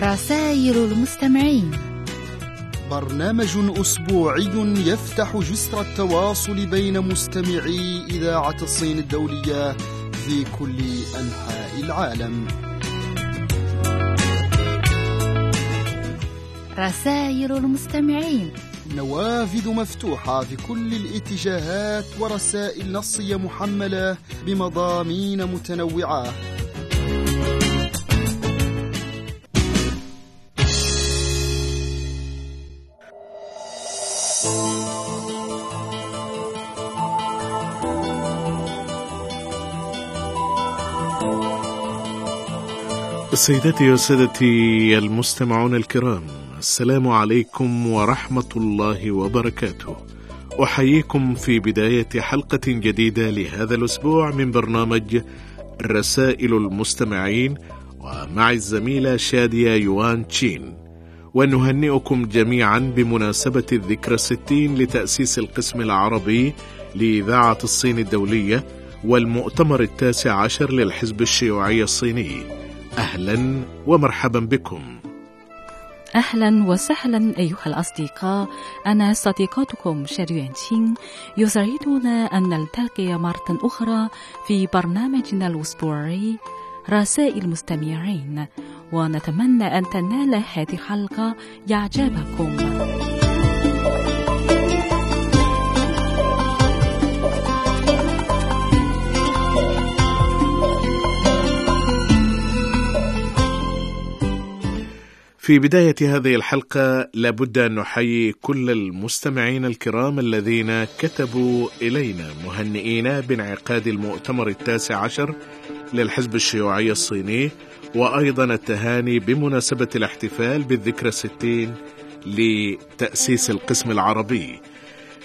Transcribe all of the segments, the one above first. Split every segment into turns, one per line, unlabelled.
رسائل المستمعين.
برنامج أسبوعي يفتح جسر التواصل بين مستمعي إذاعة الصين الدولية في كل أنحاء العالم.
رسائل المستمعين.
نوافذ مفتوحة في كل الاتجاهات ورسائل نصية محملة بمضامين متنوعة.
سيداتي وسادتي المستمعون الكرام السلام عليكم ورحمة الله وبركاته. أحييكم في بداية حلقة جديدة لهذا الأسبوع من برنامج رسائل المستمعين ومع الزميلة شادية يوان تشين. ونهنئكم جميعا بمناسبة الذكرى الستين لتأسيس القسم العربي لإذاعة الصين الدولية والمؤتمر التاسع عشر للحزب الشيوعي الصيني. أهلا ومرحبا بكم.
أهلا وسهلا أيها الأصدقاء. أنا صديقتكم شاريوان تشين. يسعدنا أن نلتقي مرة أخرى في برنامجنا الأسبوعي رسائل المستمعين. ونتمنى أن تنال هذه الحلقة. إعجابكم
في بداية هذه الحلقة لابد أن نحيي كل المستمعين الكرام الذين كتبوا إلينا مهنئين بانعقاد المؤتمر التاسع عشر للحزب الشيوعي الصيني وأيضا التهاني بمناسبة الاحتفال بالذكرى الستين لتأسيس القسم العربي.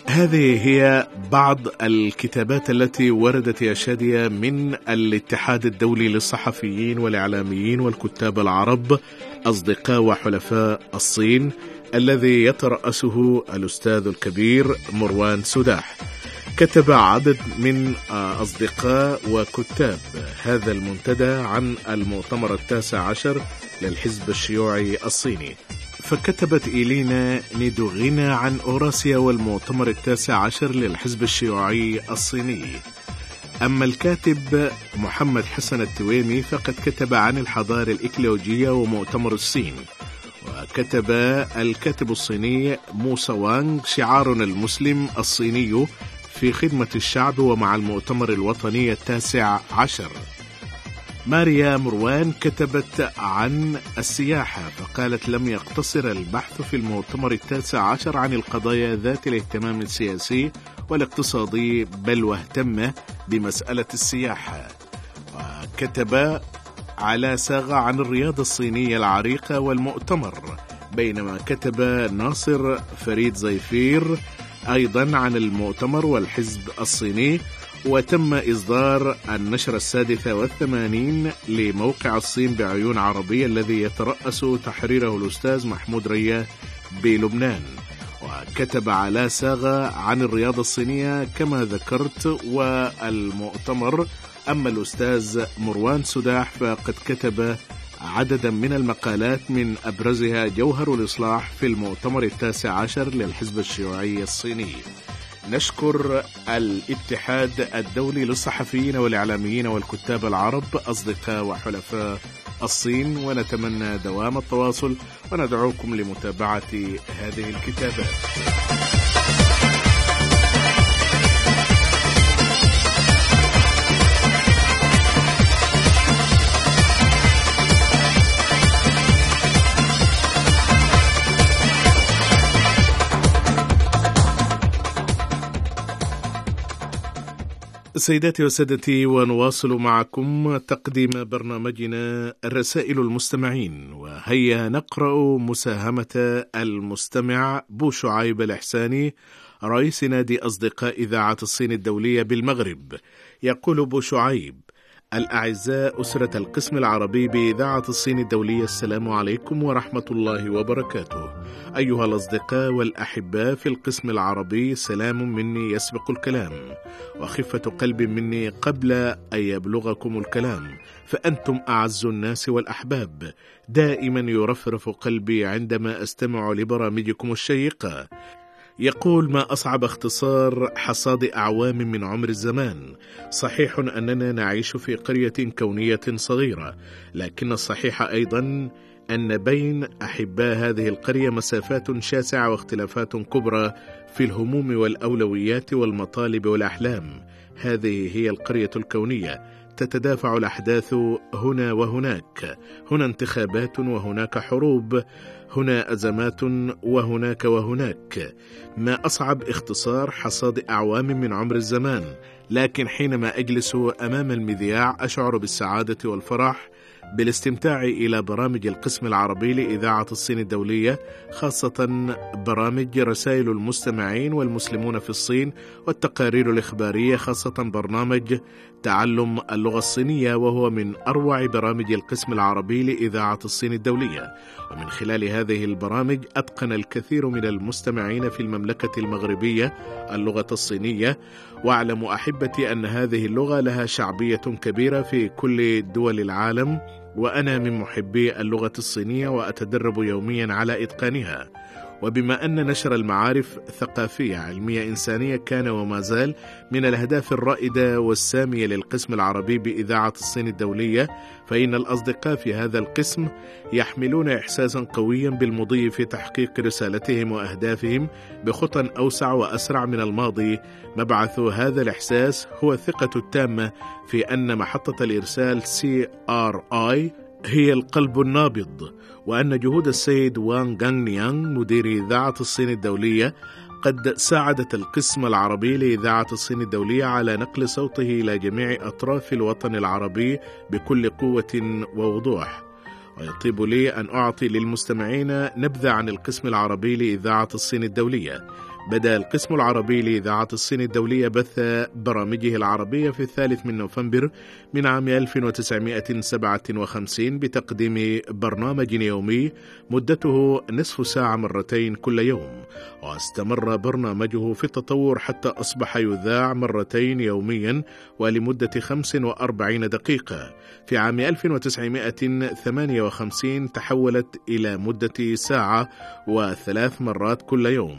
هذه هي بعض الكتابات التي وردت يا شادية من الاتحاد الدولي للصحفيين والإعلاميين والكتاب العرب أصدقاء وحلفاء الصين الذي يترأسه الأستاذ الكبير مروان سداح. كتب عدد من أصدقاء وكتاب هذا المنتدى عن المؤتمر التاسع عشر للحزب الشيوعي الصيني. فكتبت إيلينا نيدوغينا عن أوراسيا والمؤتمر التاسع عشر للحزب الشيوعي الصيني. أما الكاتب محمد حسن التويمي فقد كتب عن الحضارة الإكليوجية ومؤتمر الصين. وكتب الكاتب الصيني موسى وانغ شعارنا المسلم الصيني في خدمة الشعب ومع المؤتمر الوطني التاسع عشر. ماريا مروان كتبت عن السياحة فقالت لم يقتصر البحث في المؤتمر التاسع عشر عن القضايا ذات الاهتمام السياسي والاقتصادي بل واهتم بمسألة السياحة. وكتب على ساغة عن الرياضة الصينية العريقة والمؤتمر بينما كتب ناصر فريد زيفير أيضا عن المؤتمر والحزب الصيني وتم إصدار النشرة السادسة والثمانين لموقع الصين بعيون عربية الذي يترأس تحريره الأستاذ محمود ريا بلبنان. وكتب على ساغة عن الرياضة الصينية كما ذكرت والمؤتمر. أما الأستاذ مروان سداح فقد كتب عددا من المقالات من أبرزها جوهر الإصلاح في المؤتمر التاسع عشر للحزب الشيوعي الصيني. نشكر الاتحاد الدولي للصحفيين والإعلاميين والكتاب العرب أصدقاء وحلفاء الصين ونتمنى دوام التواصل وندعوكم لمتابعة هذه الكتابات. سيداتي وسادتي ونواصل معكم تقديم برنامجنا الرسائل المستمعين. وهيا نقرأ مساهمة المستمع بو شعيب الإحساني رئيس نادي أصدقاء إذاعة الصين الدولية بالمغرب. يقول بو شعيب الأعزاء أسرة القسم العربي بإذاعة الصين الدولية السلام عليكم ورحمة الله وبركاته. أيها الأصدقاء والأحباء في القسم العربي سلام مني يسبق الكلام وخفة قلب مني قبل أن يبلغكم الكلام. فأنتم أعز الناس والأحباب. دائما يرفرف قلبي عندما أستمع لبرامجكم الشيقة. يقول ما أصعب اختصار حصاد أعوام من عمر الزمان. صحيح أننا نعيش في قرية كونية صغيرة لكن الصحيح أيضا أن بين أحباء هذه القرية مسافات شاسعة واختلافات كبرى في الهموم والأولويات والمطالب والأحلام. هذه هي القرية الكونية. تتدافع الأحداث هنا وهناك. هنا انتخابات وهناك حروب. هنا أزمات وهناك وهناك ما أصعب اختصار حصاد أعوام من عمر الزمان لكن حينما أجلس أمام المذياع أشعر بالسعادة والفرح بالاستمتاع إلى برامج القسم العربي لإذاعة الصين الدولية خاصة برامج رسائل المستمعين والمسلمون في الصين والتقارير الإخبارية خاصة برنامج تعلم اللغة الصينية وهو من أروع برامج القسم العربي لإذاعة الصين الدولية. ومن خلال هذه البرامج أتقن الكثير من المستمعين في المملكة المغربية اللغة الصينية. وأعلم أحبتي أن هذه اللغة لها شعبية كبيرة في كل دول العالم. وأنا من محبي اللغة الصينية وأتدرب يوميا على إتقانها. وبما أن نشر المعارف ثقافية علمية إنسانية كان وما زال من الأهداف الرائدة والسامية للقسم العربي بإذاعة الصين الدولية فإن الأصدقاء في هذا القسم يحملون إحساسا قويا بالمضي في تحقيق رسالتهم وأهدافهم بخطى أوسع وأسرع من الماضي. مبعث هذا الإحساس هو الثقة التامة في أن محطة الإرسال CRI هي القلب النابض. وأن جهود السيد وان جانغ نيانغ مدير إذاعة الصين الدولية قد ساعدت القسم العربي لإذاعة الصين الدولية على نقل صوته إلى جميع أطراف الوطن العربي بكل قوة ووضوح. ويطيب لي أن أعطي للمستمعين نبذة عن القسم العربي لإذاعة الصين الدولية. بدأ القسم العربي لإذاعة الصين الدولية بث برامجه العربية في الثالث من نوفمبر من عام 1957 بتقديم برنامج يومي مدته نصف ساعة مرتين كل يوم. واستمر برنامجه في التطور حتى أصبح يذاع مرتين يوميا ولمدة 45 دقيقة. في عام 1958 تحولت إلى مدة ساعة وثلاث مرات كل يوم.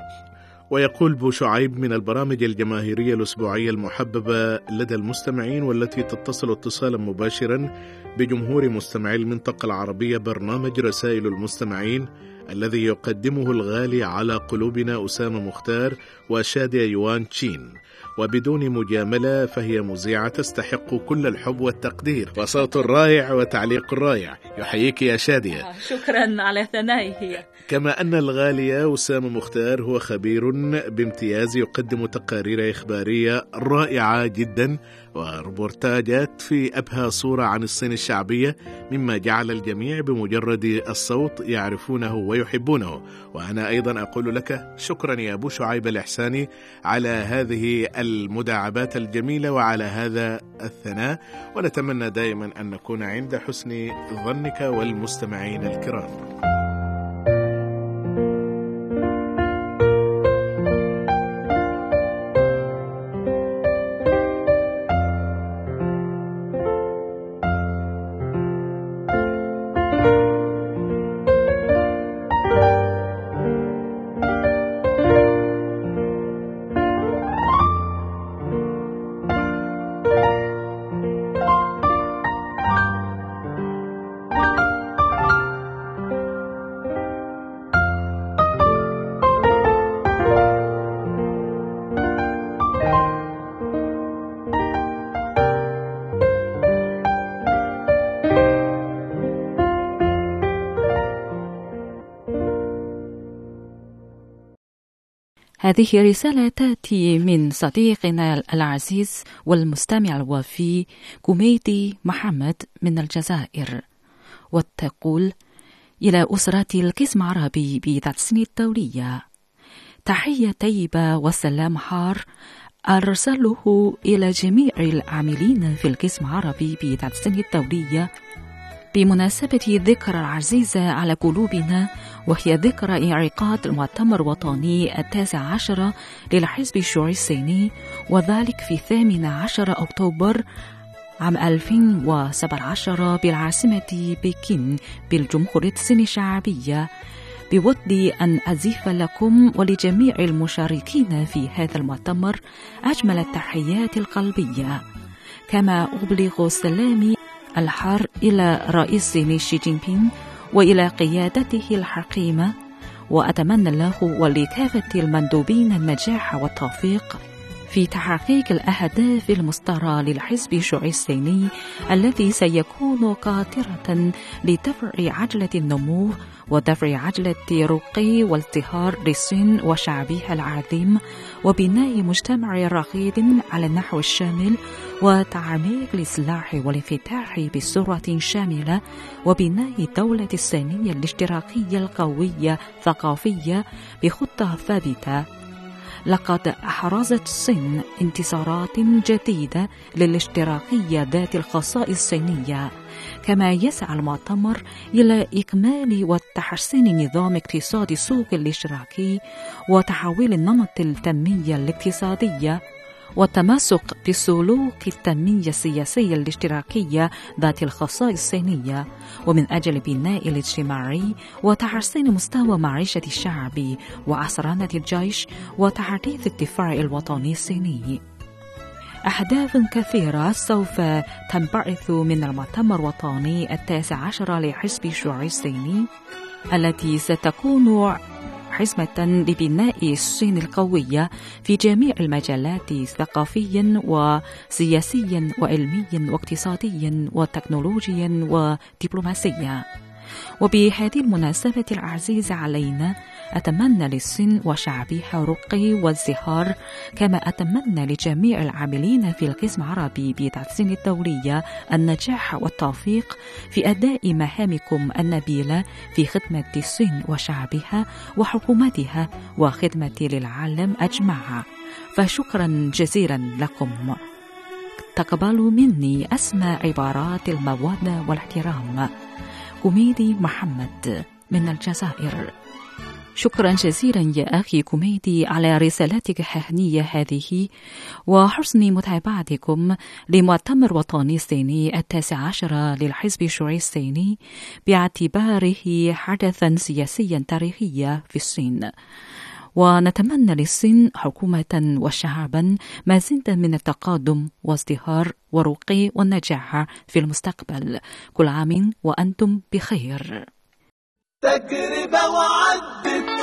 ويقول بو شعيب من البرامج الجماهيرية الأسبوعية المحببة لدى المستمعين والتي تتصل اتصالا مباشرا بجمهور مستمعي المنطقة العربية برنامج رسائل المستمعين الذي يقدمه الغالي على قلوبنا أسامة مختار وشادية يوان تشين. وبدون مجاملة فهي مذيعة تستحق كل الحب والتقدير وصوت رائع وتعليق رائع يحييك يا شادية.
شكرا على ثنائه.
كما أن الغالية أسامة مختار هو خبير بامتياز يقدم تقارير إخبارية رائعة جدا وربورتاجات في أبهى صورة عن الصين الشعبية مما جعل الجميع بمجرد الصوت يعرفونه ويحبونه. وأنا أيضا أقول لك شكرا يا أبو شعيب الإحساني على هذه المداعبات الجميلة وعلى هذا الثناء ونتمنى دائما أن نكون عند حسن ظنك والمستمعين الكرام.
هذه رسالة تأتي من صديقنا العزيز والمستمع الوفي كوميدي محمد من الجزائر وتقول إلى أسرة القسم العربي بتحسين الدولية. تحية طيبة وسلام حار أرسله إلى جميع العاملين في القسم العربي السنة الدولية بمناسبة ذكرى العزيزة على قلوبنا وهي ذكرى انعقاد المؤتمر الوطني التاسع عشر للحزب الشيوعي الصيني وذلك في الثامن عشر أكتوبر عام 2017 بالعاصمة بكين بالجمهورية الصين الشعبية. بودي أن أزيف لكم ولجميع المشاركين في هذا المؤتمر أجمل التحيات القلبية. كما أبلغ سلامي الحار إلى رئيس شي جين بين وإلى قيادته الحكيمة وأتمنى له ولكافة المندوبين النجاح والتوفيق. في تحقيق الأهداف المسترى للحزب الشيوعي الصيني الذي سيكون قاطرة لدفع عجلة النمو ودفع عجلة رقي والازدهار للصين وشعبها العظيم وبناء مجتمع رغيد على النحو الشامل وتعميق الإصلاح والانفتاح بصورة شاملة وبناء الدولة الصينية الاشتراكية القوية ثقافية بخطة ثابتة. لقد أحرزت الصين انتصارات جديدة للاشتراكية ذات الخصائص الصينية. كما يسعى المؤتمر إلى إكمال وتحسين نظام اقتصاد السوق الاشتراكي وتحويل النمط التنمية الاقتصادية والتمسك بسلوك التنمية السياسية الاشتراكية ذات الخصائص الصينية. ومن أجل بناء الاجتماعي وتحسين مستوى معيشة الشعب وعصرنة الجيش وتحديث الدفاع الوطني الصيني. أهداف كثيرة سوف تنبعث من المؤتمر الوطني التاسع عشر لحزب الشيوعي الصيني التي ستكون حزمة لبناء الصين القوية في جميع المجالات ثقافيا وسياسيا وعلميا واقتصاديا وتكنولوجيا ودبلوماسيا وبهذه المناسبة العزيزة علينا أتمنى للصين وشعبها رقي وازدهار كما أتمنى لجميع العاملين في القسم العربي بتحسين الدولية النجاح والتوفيق في أداء مهامكم النبيلة في خدمة الصين وشعبها وحكومتها وخدمة للعالم أجمع. فشكرا جزيلا لكم. تقبلوا مني أسمى عبارات المودة والاحترام. كوميدي محمد من الجزائر. شكرا جزيلا يا أخي كوميدي على رسالتك الهنية هذه وحسن متابعتكم لمؤتمر وطني الصيني التاسع عشر للحزب الشيوعي الصيني باعتباره حدثا سياسيا تاريخيا في الصين. ونتمنى للصين حكومة وشعبا مزيدا من التقادم وازدهار ورقي والنجاح في المستقبل. كل عام وأنتم بخير.
تجربة وعدت.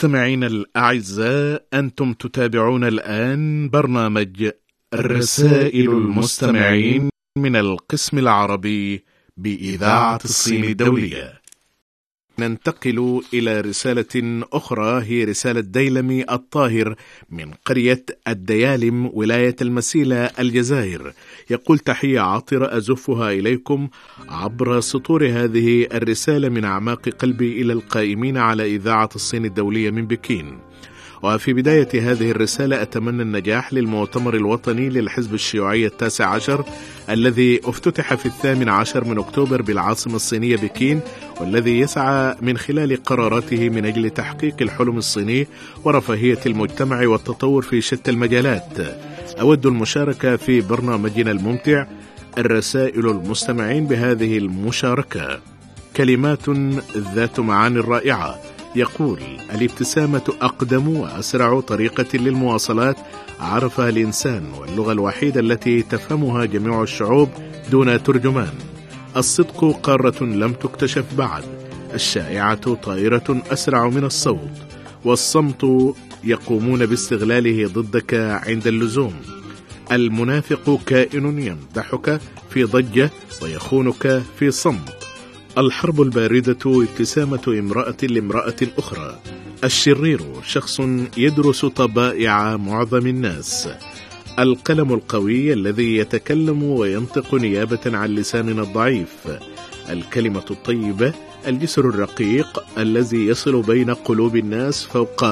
مستمعينا الأعزاء أنتم تتابعون الآن برنامج رسائل المستمعين من القسم العربي بإذاعة الصين الدولية. ننتقل إلى رسالة أخرى هي رسالة ديلمي الطاهر من قرية الديالم ولاية المسيلة الجزائر. يقول تحية عاطرة أزفها إليكم عبر سطور هذه الرسالة من أعماق قلبي إلى القائمين على إذاعة الصين الدولية من بكين. وفي بداية هذه الرسالة أتمنى النجاح للمؤتمر الوطني للحزب الشيوعي التاسع عشر الذي افتتح في الثامن عشر من أكتوبر بالعاصمة الصينية بكين والذي يسعى من خلال قراراته من أجل تحقيق الحلم الصيني ورفاهية المجتمع والتطور في شتى المجالات. أود المشاركة في برنامجنا الممتع الرسائل المستمعين بهذه المشاركة. كلمات ذات معاني رائعة. يقول الابتسامة أقدم وأسرع طريقة للمواصلات عرفها الإنسان واللغة الوحيدة التي تفهمها جميع الشعوب دون ترجمان. الصدق قارة لم تكتشف بعد الشائعة طائرة أسرع من الصوت والصمت يقومون باستغلاله ضدك عند اللزوم. المنافق كائن يمدحك في ضجة ويخونك في صمت. الحرب الباردة ابتسامة امرأة لامرأة أخرى. الشرير شخص يدرس طبائع معظم الناس. القلم القوي الذي يتكلم وينطق نيابة عن لساننا الضعيف. الكلمة الطيبة الجسر الرقيق الذي يصل بين قلوب الناس فوق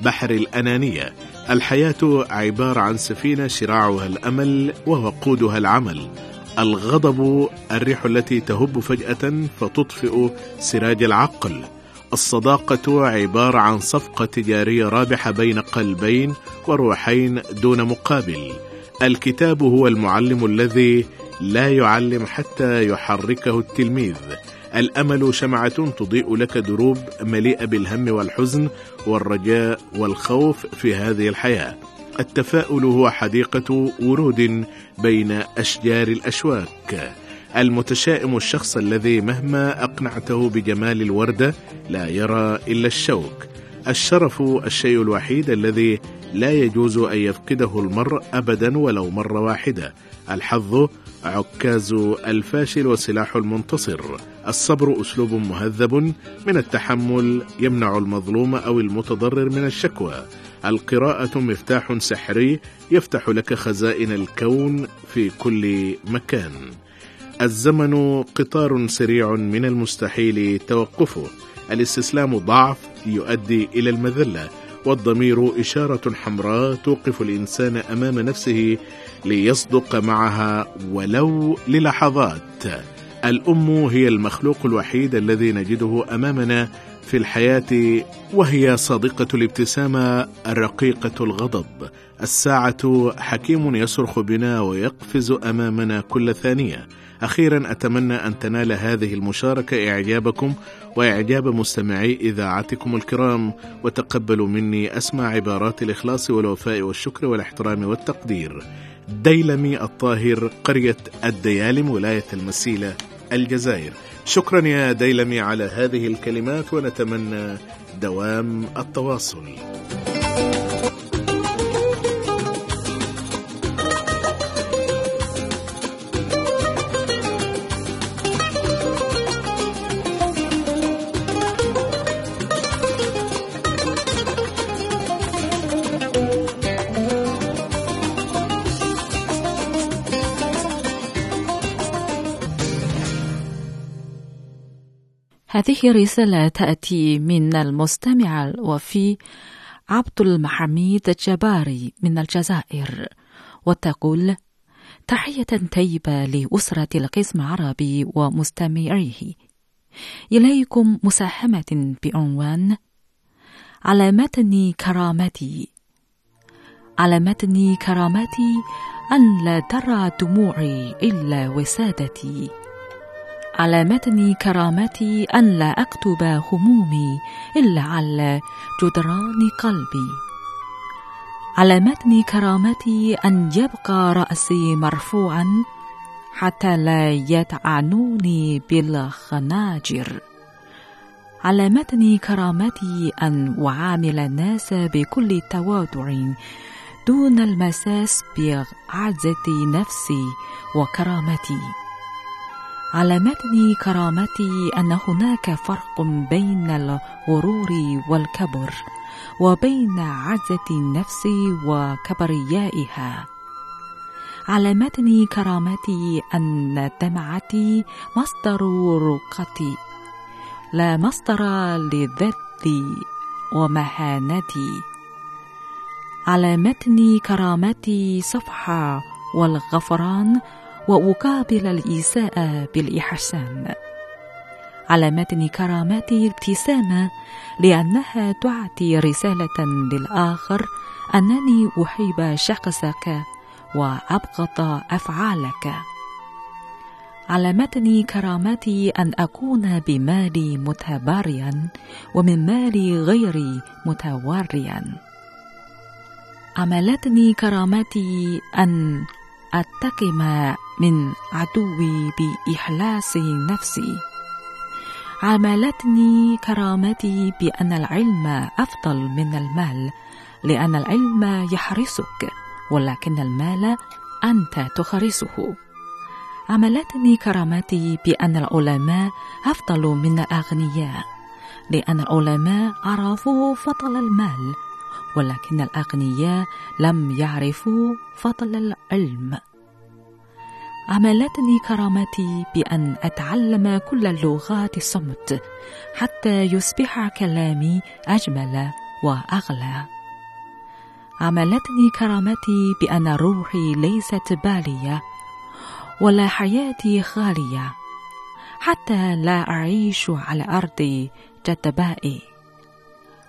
بحر الأنانية. الحياة عبارة عن سفينة شراعها الأمل ووقودها العمل. الغضب الريح التي تهب فجأة فتطفئ سراج العقل. الصداقة عبارة عن صفقة تجارية رابحة بين قلبين وروحين دون مقابل. الكتاب هو المعلم الذي لا يعلم حتى يحركه التلميذ. الأمل شمعة تضيء لك دروب مليئة بالهم والحزن والرجاء والخوف في هذه الحياة. التفاؤل هو حديقة ورود بين أشجار الأشواك. المتشائم الشخص الذي مهما أقنعته بجمال الورده لا يرى إلا الشوك. الشرف الشيء الوحيد الذي لا يجوز أن يفقده المرء ابدا ولو مرة واحدة. الحظ عكاز الفاشل وسلاح المنتصر. الصبر أسلوب مهذب. من التحمل يمنع المظلوم أو المتضرر من الشكوى. القراءة مفتاح سحري يفتح لك خزائن الكون في كل مكان. الزمن قطار سريع من المستحيل توقفه. الاستسلام ضعف يؤدي إلى المذلة والضمير إشارة حمراء توقف الإنسان أمام نفسه ليصدق معها ولو للحظات. الأم هي المخلوق الوحيد الذي نجده أمامنا في الحياة وهي صادقه الابتسامة رقيقه الغضب. الساعة حكيم يصرخ بنا ويقفز أمامنا كل ثانية. أخيرا أتمنى أن تنال هذه المشاركة إعجابكم وإعجاب مستمعي إذاعتكم الكرام وتقبلوا مني اسمى عبارات الإخلاص والوفاء والشكر والإحترام والتقدير. ديلمي الطاهر قرية الديالم ولاية المسيلة الجزائر. شكرا يا ديلمي على هذه الكلمات ونتمنى دوام التواصل.
هذه رسالة تأتي من المستمع الوفي عبد المحميد الجباري من الجزائر وتقول تحية طيبة لأسرة القسم العربي ومستمعيه. إليكم مساهمة بعنوان على متن كرامتي. على متن كرامتي أن لا ترى دموعي إلا وسادتي. على متن كرامتي أن لا أكتب همومي إلا على جدران قلبي. على متن كرامتي أن يبقى رأسي مرفوعا حتى لا يتعنوني بالخناجر. على متن كرامتي أن أعامل الناس بكل تواضع دون المساس بعزة نفسي وكرامتي. على متن كرامتي أن هناك فرق بين الغرور والكبر وبين عزة النفس وكبريائها. على متن كرامتي أن دمعتي مصدر رقتي لا مصدر لذتي ومهانتي. على متن كرامتي صفحة والغفران وأقابل الإساءة بالإحسان. على متن كرامتي ابتسامة لأنها تعطي رسالة للآخر أنني أحب شخصك وأبغض أفعالك. على متن كرامتي أن أكون بمالي متباريا ومن مالي غيري متوريا عملتني كرامتي أن أتقم من عدوي بإخلاص نفسي. عاملتني كرامتي بأن العلم أفضل من المال لأن العلم يحرسك ولكن المال أنت تخرسه. عملتني كرامتي بأن العلماء أفضل من الأغنياء لأن العلماء عرفوا فضل المال ولكن الأغنياء لم يعرفوا فضل العلم. عملتني كرامتي بأن أتعلم كل اللغات الصمت حتى يصبح كلامي أجمل وأغلى. عملتني كرامتي بأن روحي ليست بالية ولا حياتي خالية حتى لا أعيش على أرض جدبائي.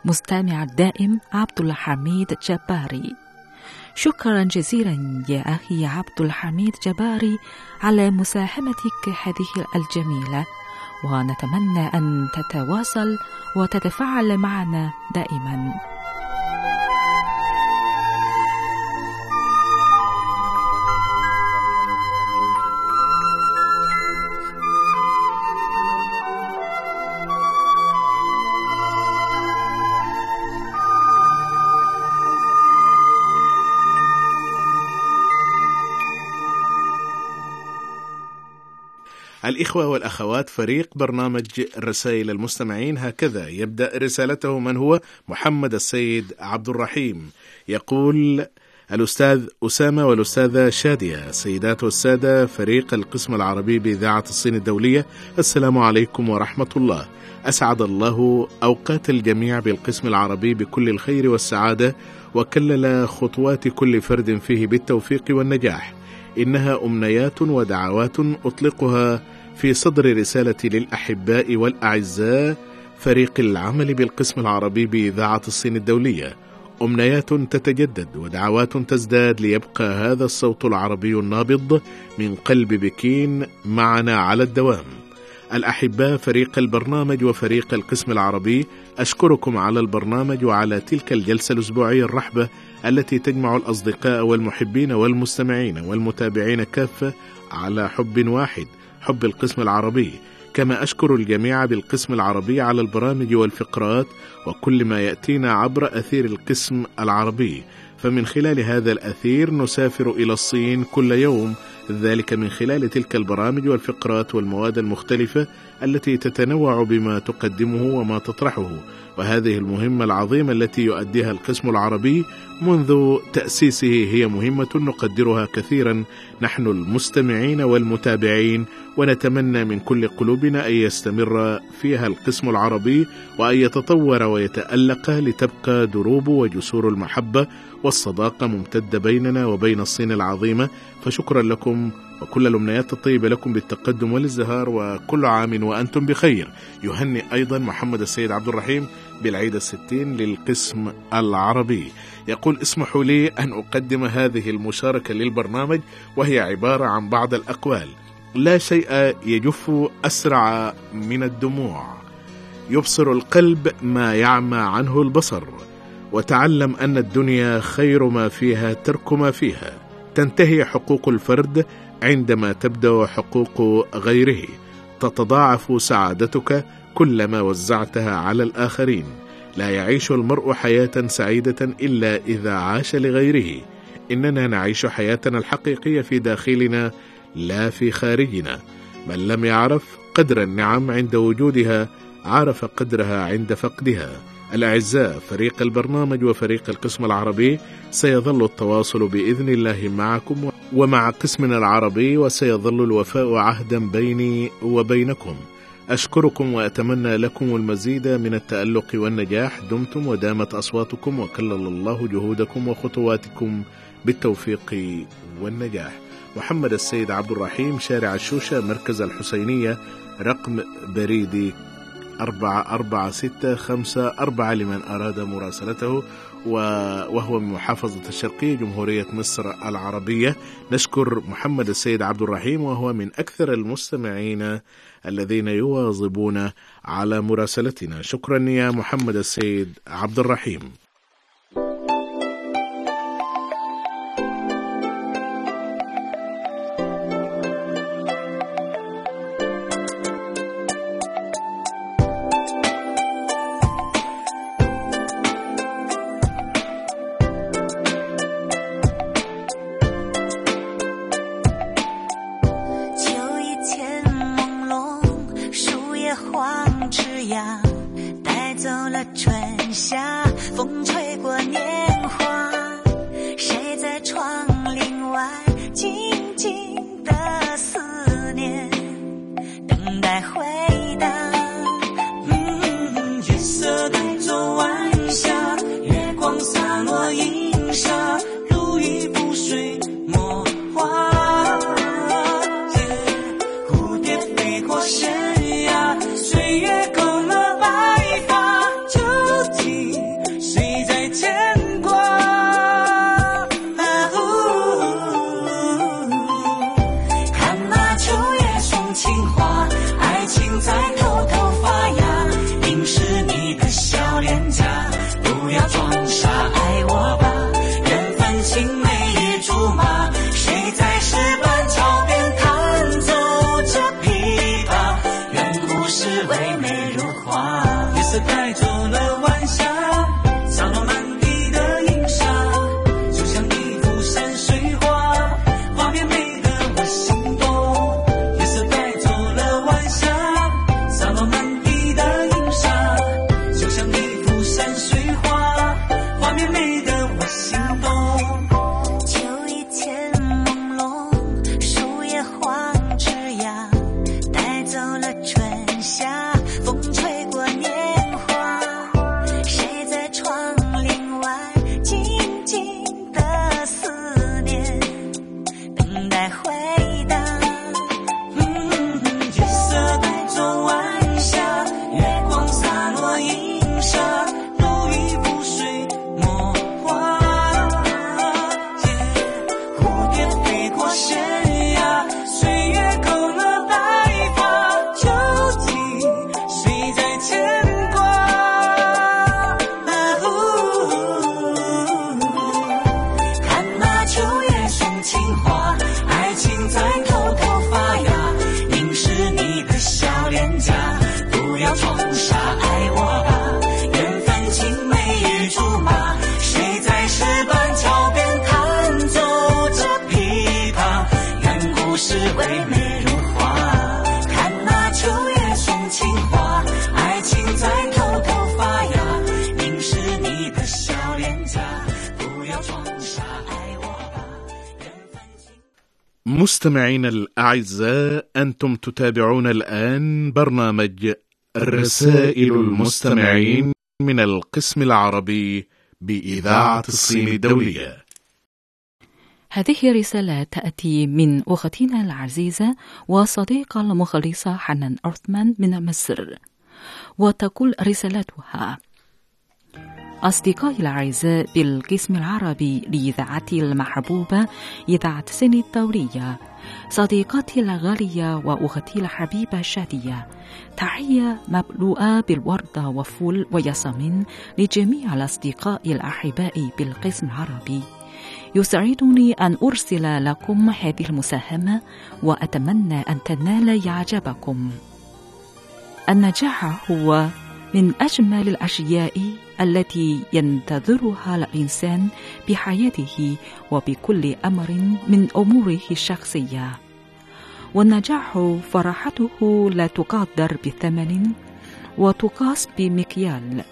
مستمع الدائم عبد الحميد جباري. شكرا جزيلا يا أخي عبد الحميد جباري على مساهمتك هذه الجميلة ونتمنى أن تتواصل وتتفاعل معنا دائما.
الإخوة والأخوات فريق برنامج رسائل المستمعين. هكذا يبدأ رسالته من هو؟ محمد السيد عبد الرحيم. يقول الأستاذ أسامة والأستاذة شادية سيدات والسادة فريق القسم العربي بإذاعة الصين الدولية. السلام عليكم ورحمة الله. أسعد الله أوقات الجميع بالقسم العربي بكل الخير والسعادة وكلل خطوات كل فرد فيه بالتوفيق والنجاح. إنها أمنيات ودعوات أطلقها في صدر رسالتي للأحباء والأعزاء فريق العمل بالقسم العربي بإذاعة الصين الدولية. أمنيات تتجدد ودعوات تزداد ليبقى هذا الصوت العربي النابض من قلب بكين معنا على الدوام. الأحباء فريق البرنامج وفريق القسم العربي أشكركم على البرنامج وعلى تلك الجلسة الأسبوعية الرحبة التي تجمع الأصدقاء والمحبين والمستمعين والمتابعين كافة على حب واحد حب القسم العربي. كما أشكر الجميع بالقسم العربي على البرامج والفقرات وكل ما يأتينا عبر أثير القسم العربي. فمن خلال هذا الأثير نسافر إلى الصين كل يوم ذلك من خلال تلك البرامج والفقرات والمواد المختلفة التي تتنوع بما تقدمه وما تطرحه. وهذه المهمة العظيمة التي يؤديها القسم العربي منذ تأسيسه هي مهمة نقدرها كثيرا. نحن المستمعين والمتابعين ونتمنى من كل قلوبنا أن يستمر فيها القسم العربي وأن يتطور ويتألق لتبقى دروب وجسور المحبة والصداقة ممتدة بيننا وبين الصين العظيمة. فشكرا لكم وكل الأمنيات الطيبة لكم بالتقدم والازدهار وكل عام وأنتم بخير. يهنئ أيضا محمد السيد عبد الرحيم بالعيد الستين للقسم العربي. يقول اسمحوا لي أن أقدم هذه المشاركة للبرنامج وهي عبارة عن بعض الأقوال. لا شيء يجف أسرع من الدموع. يبصر القلب ما يعمى عنه البصر. وتعلم أن الدنيا خير ما فيها ترك ما فيها. تنتهي حقوق الفرد عندما تبدأ حقوق غيره. تتضاعف سعادتك كلما وزعتها على الآخرين. لا يعيش المرء حياة سعيدة إلا إذا عاش لغيره. إننا نعيش حياتنا الحقيقية في داخلنا لا في خارجنا. من لم يعرف قدر النعم عند وجودها عرف قدرها عند فقدها. الأعزاء فريق البرنامج وفريق القسم العربي سيظل التواصل بإذن الله معكم ومع قسمنا العربي وسيظل الوفاء عهدا بيني وبينكم. أشكركم وأتمنى لكم المزيد من التألق والنجاح. دمتم ودامت أصواتكم وكلل الله جهودكم وخطواتكم بالتوفيق والنجاح. محمد السيد عبد الرحيم شارع الشوشة مركز الحسينية رقم بريدي أربعة أربعة ستة خمسة أربعة لمن أراد مراسلته وهو من محافظة الشرقية جمهورية مصر العربية. نشكر محمد السيد عبد الرحيم وهو من أكثر المستمعين الذين يواظبون على مراسلتنا. شكرا يا محمد السيد عبد الرحيم.
我已。
مستمعينا الأعزاء أنتم تتابعون الآن برنامج رسائل المستمعين من القسم العربي بإذاعة الصين الدولية.
هذه رسالة تأتي من أختنا العزيزة وصديقة المخلصة حنان أرثمان من مصر وتقول رسالتها أصدقائي الأعزاء بالقسم العربي لإذاعتي المحبوبة إذاعة سن الدولية صديقتي الغالية وأختي الحبيبة شادية تحية مملوءة بالوردة وفول وياسمين لجميع الأصدقاء الأحباء بالقسم العربي. يسعدني أن أرسل لكم هذه المساهمة وأتمنى أن تنال إعجابكم. النجاح هو من أجمل الأشياء التي ينتظرها الإنسان بحياته وبكل أمر من أموره الشخصية. والنجاح فرحته لا تقدر بثمن وتقاس بمكيال.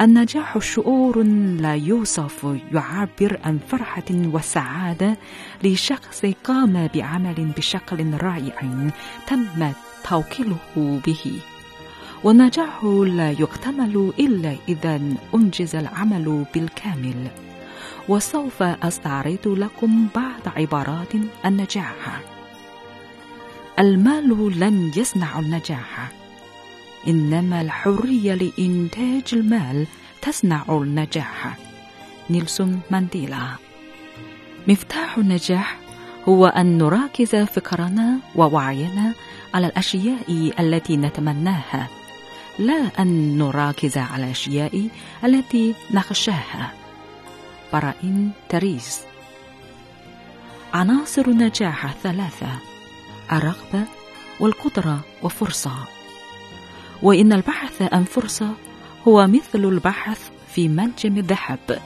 النجاح شعور لا يوصف يعبر عن فرحة وسعادة لشخص قام بعمل بشكل رائع تم توكيله به. والنجاح لا يكتمل إلا إذا أنجز العمل بالكامل. وسوف أستعرض لكم بعض عبارات النجاح. المال لن يصنع النجاح. إنما الحرية لإنتاج المال تصنع النجاح. نيلسون مانديلا. مفتاح النجاح هو أن نركز فكرنا ووعينا على الأشياء التي نتمناها. لا أن نركز على الأشياء التي نخشاها. براين تريس. عناصر النجاح ثلاثة الرغبة والقدرة وفرصة. وإن البحث عن فرصة هو مثل البحث في منجم الذهب.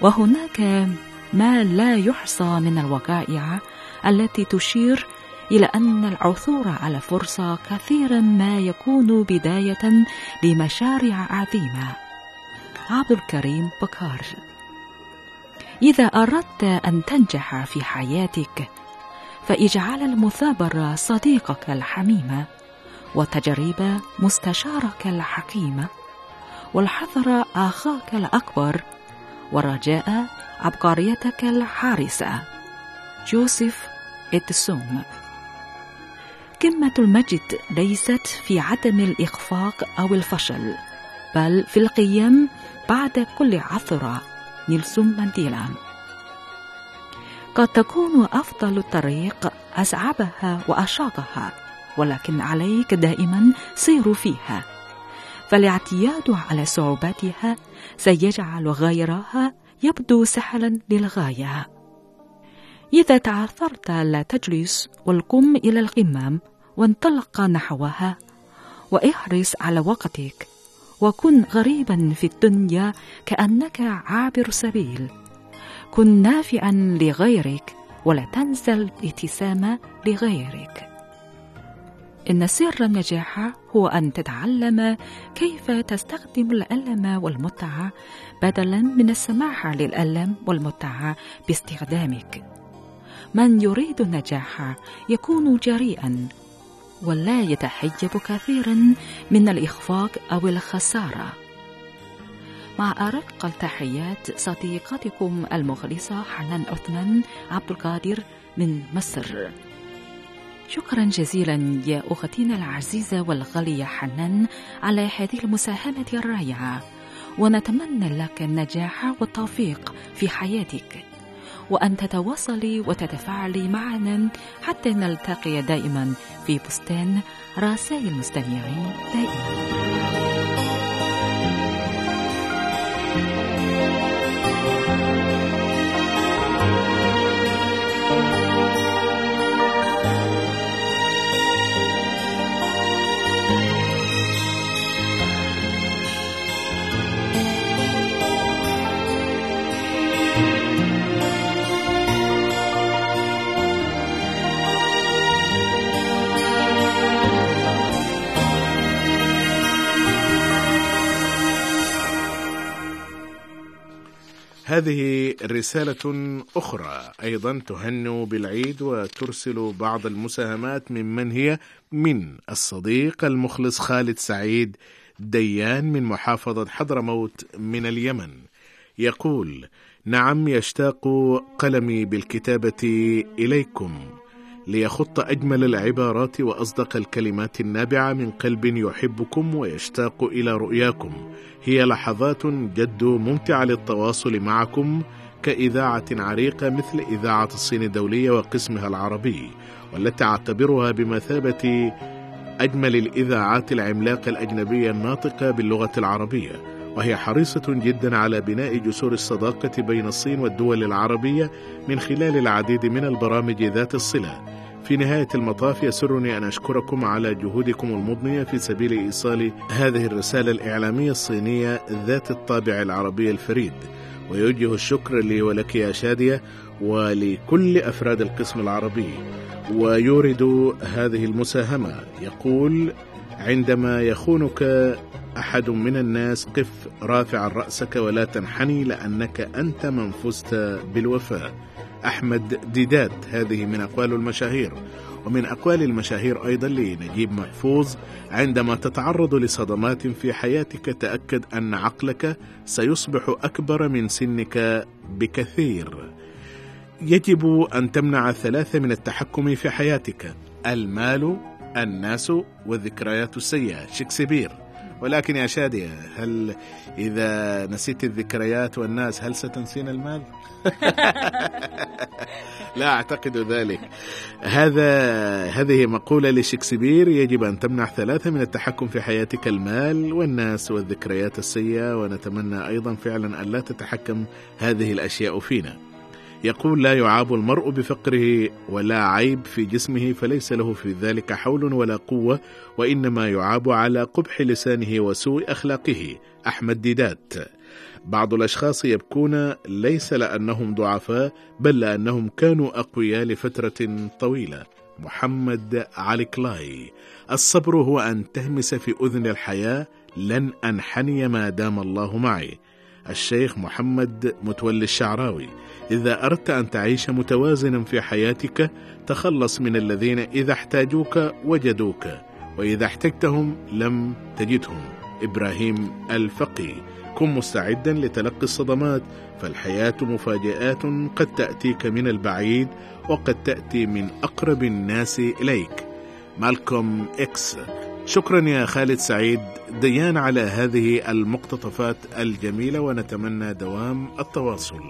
وهناك ما لا يحصى من الوقائع التي تشير إلى أن العثور على فرصة كثيرا ما يكون بداية لمشاريع عظيمة. عبد الكريم بكار. إذا أردت أن تنجح في حياتك فاجعل المثابرة صديقك الحميمة والتجربة مستشارك الحكيمة والحذر أخاك الأكبر والرجاء عبقريتك الحارسة. جوزيف إدسون. قمة المجد ليست في عدم الإخفاق أو الفشل بل في القيام بعد كل عثرة نيلسون مانديلا. قد تكون أفضل الطريق أصعبها وأشاقها ولكن عليك دائما سير فيها. فالاعتياد على صعوباتها سيجعل غيرها يبدو سهلا للغاية. إذا تعثرت لا تجلس والقم إلى القمم وانطلق نحوها واحرص على وقتك وكن غريبا في الدنيا كأنك عابر سبيل كن نافعا لغيرك ولا تنسى الابتسامة لغيرك إن سر النجاح هو أن تتعلم كيف تستخدم الألم والمتعة بدلا من السماح للألم والمتعة باستخدامك. من يريد النجاح يكون جريئا ولا يتحجب كثيرا من الإخفاق أو الخسارة. مع أرق التحيات صديقتكم المخلصة حنان عثمان عبد القادر من مصر. شكرا جزيلا يا أختنا العزيزة والغالية حنان على هذه المساهمة الرائعة ونتمنى لك النجاح والتوفيق في حياتك وأن تتواصلي وتتفاعلي معنا حتى نلتقي دائما في بستان رسائل المستمعين دائما.
هذه رسالة أخرى أيضا تهنئ بالعيد وترسل بعض المساهمات ممن هي من الصديق المخلص خالد سعيد ديان من محافظة حضرموت من اليمن. يقول نعم يشتاق قلمي بالكتابة إليكم. ليخط أجمل العبارات وأصدق الكلمات النابعة من قلب يحبكم ويشتاق إلى رؤياكم. هي لحظات جد ممتعة للتواصل معكم كإذاعة عريقة مثل إذاعة الصين الدولية وقسمها العربي والتي أعتبرها بمثابة أجمل الإذاعات العملاقة الأجنبية الناطقة باللغة العربية. وهي حريصة جدا على بناء جسور الصداقة بين الصين والدول العربية من خلال العديد من البرامج ذات الصلة. في نهاية المطاف يسرني أن أشكركم على جهودكم المضنية في سبيل إيصال هذه الرسالة الإعلامية الصينية ذات الطابع العربي الفريد. ويوجه الشكر لي ولك يا شادية ولكل أفراد القسم العربي. ويورد هذه المساهمة. يقول عندما يخونك أحد من الناس قف رافعا رأسك ولا تنحني لأنك أنت من فزت بالوفاء. أحمد ديدات هذه من أقوال المشاهير. ومن أقوال المشاهير أيضا لنجيب محفوظ عندما تتعرض لصدمات في حياتك تأكد أن عقلك سيصبح أكبر من سنك بكثير. يجب أن تمنع ثلاثة من التحكم في حياتك. المال الناس والذكريات السيئة. شكسبير. ولكن يا شادية هل إذا نسيت الذكريات والناس هل ستنسين المال؟ لا أعتقد ذلك هذا هذه مقولة لشكسبير يجب أن تمنع ثلاثة من التحكم في حياتك المال والناس والذكريات السيئة ونتمنى أيضا فعلا أن لا تتحكم هذه الأشياء فينا يقول لا يعاب المرء بفقره ولا عيب في جسمه فليس له في ذلك حول ولا قوة وإنما يعاب على قبح لسانه وسوء أخلاقه. أحمد ديدات. بعض الأشخاص يبكون ليس لأنهم ضعفاء بل لأنهم كانوا أقوياء لفترة طويلة. محمد علي كلاي. الصبر هو أن تهمس في أذن الحياة. لن أنحني ما دام الله معي. الشيخ محمد متولي الشعراوي. إذا أردت أن تعيش متوازنا في حياتك تخلص من الذين إذا احتاجوك وجدوك وإذا احتجتهم لم تجدهم. إبراهيم الفقي كن مستعدا لتلقي الصدمات فالحياة مفاجآت قد تأتيك من البعيد وقد تأتي من أقرب الناس إليك. مالكوم إكس شكرا يا خالد سعيد ديان على هذه المقتطفات الجميلة ونتمنى دوام التواصل.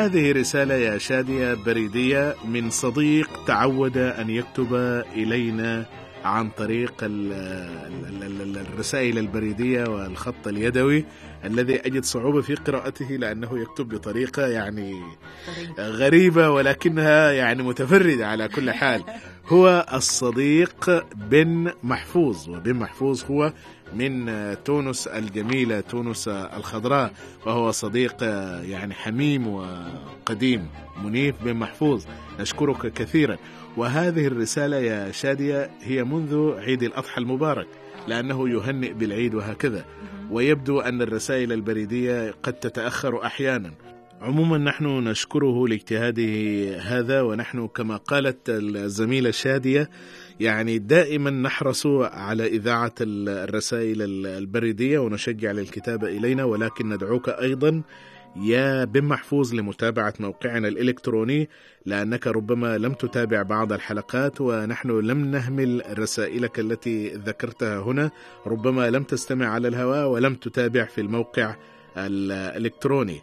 هذه رسالة يا شادية بريدية من صديق تعود أن يكتب إلينا عن طريق ال- ال- ال- ال- الرسائل البريدية والخط اليدوي الذي أجد صعوبة في قراءته لأنه يكتب بطريقة يعني غريبة ولكنها يعني متفردة على كل حال. هو الصديق بن محفوظ وبن محفوظ هو من تونس الجميلة تونس الخضراء وهو صديق يعني حميم وقديم منيف بن محفوظ. نشكرك كثيرا. وهذه الرسالة يا شادية هي منذ عيد الأضحى المبارك لأنه يهنئ بالعيد وهكذا. ويبدو أن الرسائل البريدية قد تتأخر أحيانا. عموما نحن نشكره لاجتهاده هذا ونحن كما قالت الزميلة شادية يعني دائما نحرص على إذاعة الرسائل البريدية ونشجع للكتابة إلينا ولكن ندعوك أيضا يا بن محفوظ لمتابعة موقعنا الإلكتروني لأنك ربما لم تتابع بعض الحلقات ونحن لم نهمل رسائلك التي ذكرتها هنا. ربما لم تستمع على الهواء ولم تتابع في الموقع الإلكتروني.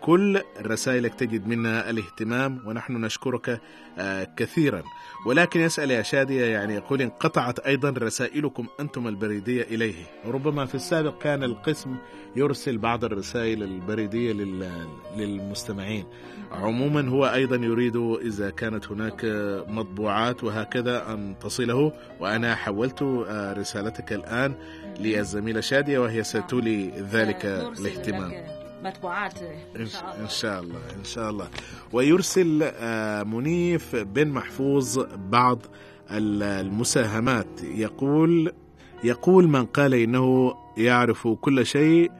كل رسائلك تجد منا الاهتمام ونحن نشكرك آه كثيرا. ولكن يسأل يا شادية يعني يقول انقطعت أيضا رسائلكم أنتم البريدية إليه. ربما في السابق كان القسم يرسل بعض الرسائل البريدية لل- للمستمعين. عموما هو أيضا يريد إذا كانت هناك مطبوعات وهكذا أن تصله وأنا حولت آه، رسالتك الآن للزميلة شادية وهي ستولي ذلك الاهتمام.
مطبوعات.
إن إن شاء الله إن شاء الله. ويرسل آه، منيف بن محفوظ بعض ال- المساهمات. يقول يقول من قال إنه يعرف كل شيء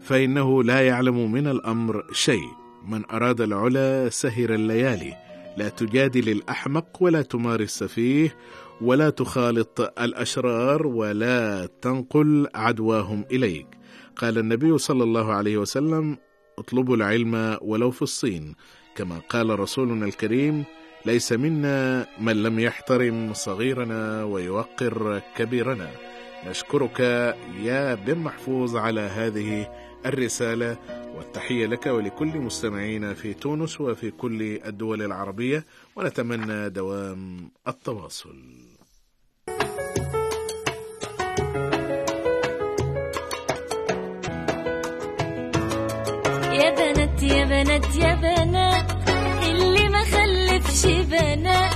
فإنه لا يعلم من الأمر شيء. من أراد العلا سهر الليالي. لا تجادل الأحمق ولا تماري السفيه ولا تخالط الأشرار ولا تنقل عدواهم إليك. قال النبي صلى الله عليه وسلم اطلبوا العلم ولو في الصين كما قال رسولنا الكريم ليس منا من لم يحترم صغيرنا ويوقر كبيرنا. نشكرك يا بن محفوظ على هذه الرسالة والتحية لك ولكل مستمعينا في تونس وفي كل الدول العربية ونتمنى دوام التواصل.
بنات يا بنات اللي ما خلفش بنات.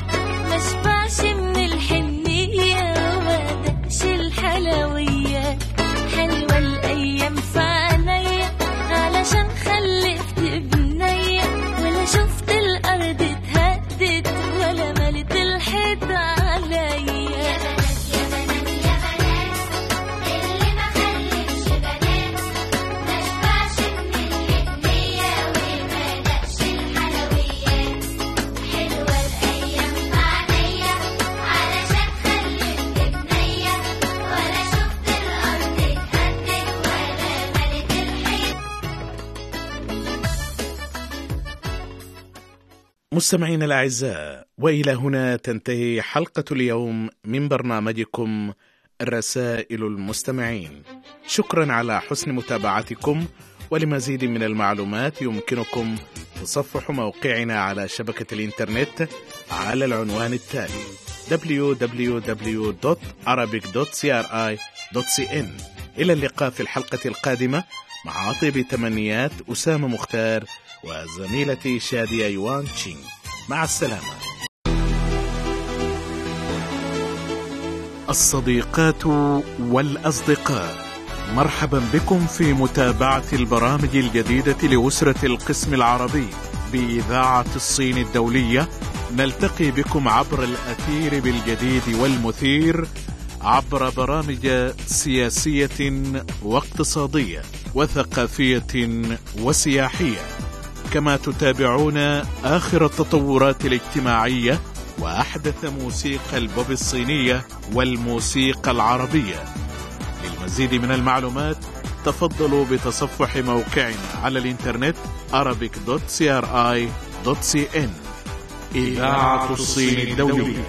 مستمعينا الأعزاء وإلى هنا تنتهي حلقة اليوم من برنامجكم رسائل المستمعين. شكرا على حسن متابعتكم ولمزيد من المعلومات يمكنكم تصفح موقعنا على شبكة الإنترنت على العنوان التالي www.arabic.cri.cn إلى اللقاء في الحلقة القادمة مع طيب تمنيات أسامة مختار وزميلتي شادية يوان تشينغ مع السلامة. الصديقات والأصدقاء مرحبا بكم في متابعة البرامج الجديدة لأسرة القسم العربي بإذاعة الصين الدولية. نلتقي بكم عبر الأثير بالجديد والمثير عبر برامج سياسية واقتصادية وثقافية وسياحية. كما تتابعون آخر التطورات الاجتماعية وأحدث موسيقى البوب الصينية والموسيقى العربية. للمزيد من المعلومات تفضلوا بتصفح موقعنا على الإنترنت arabic.cri.cn إذاعة الصين الدولية.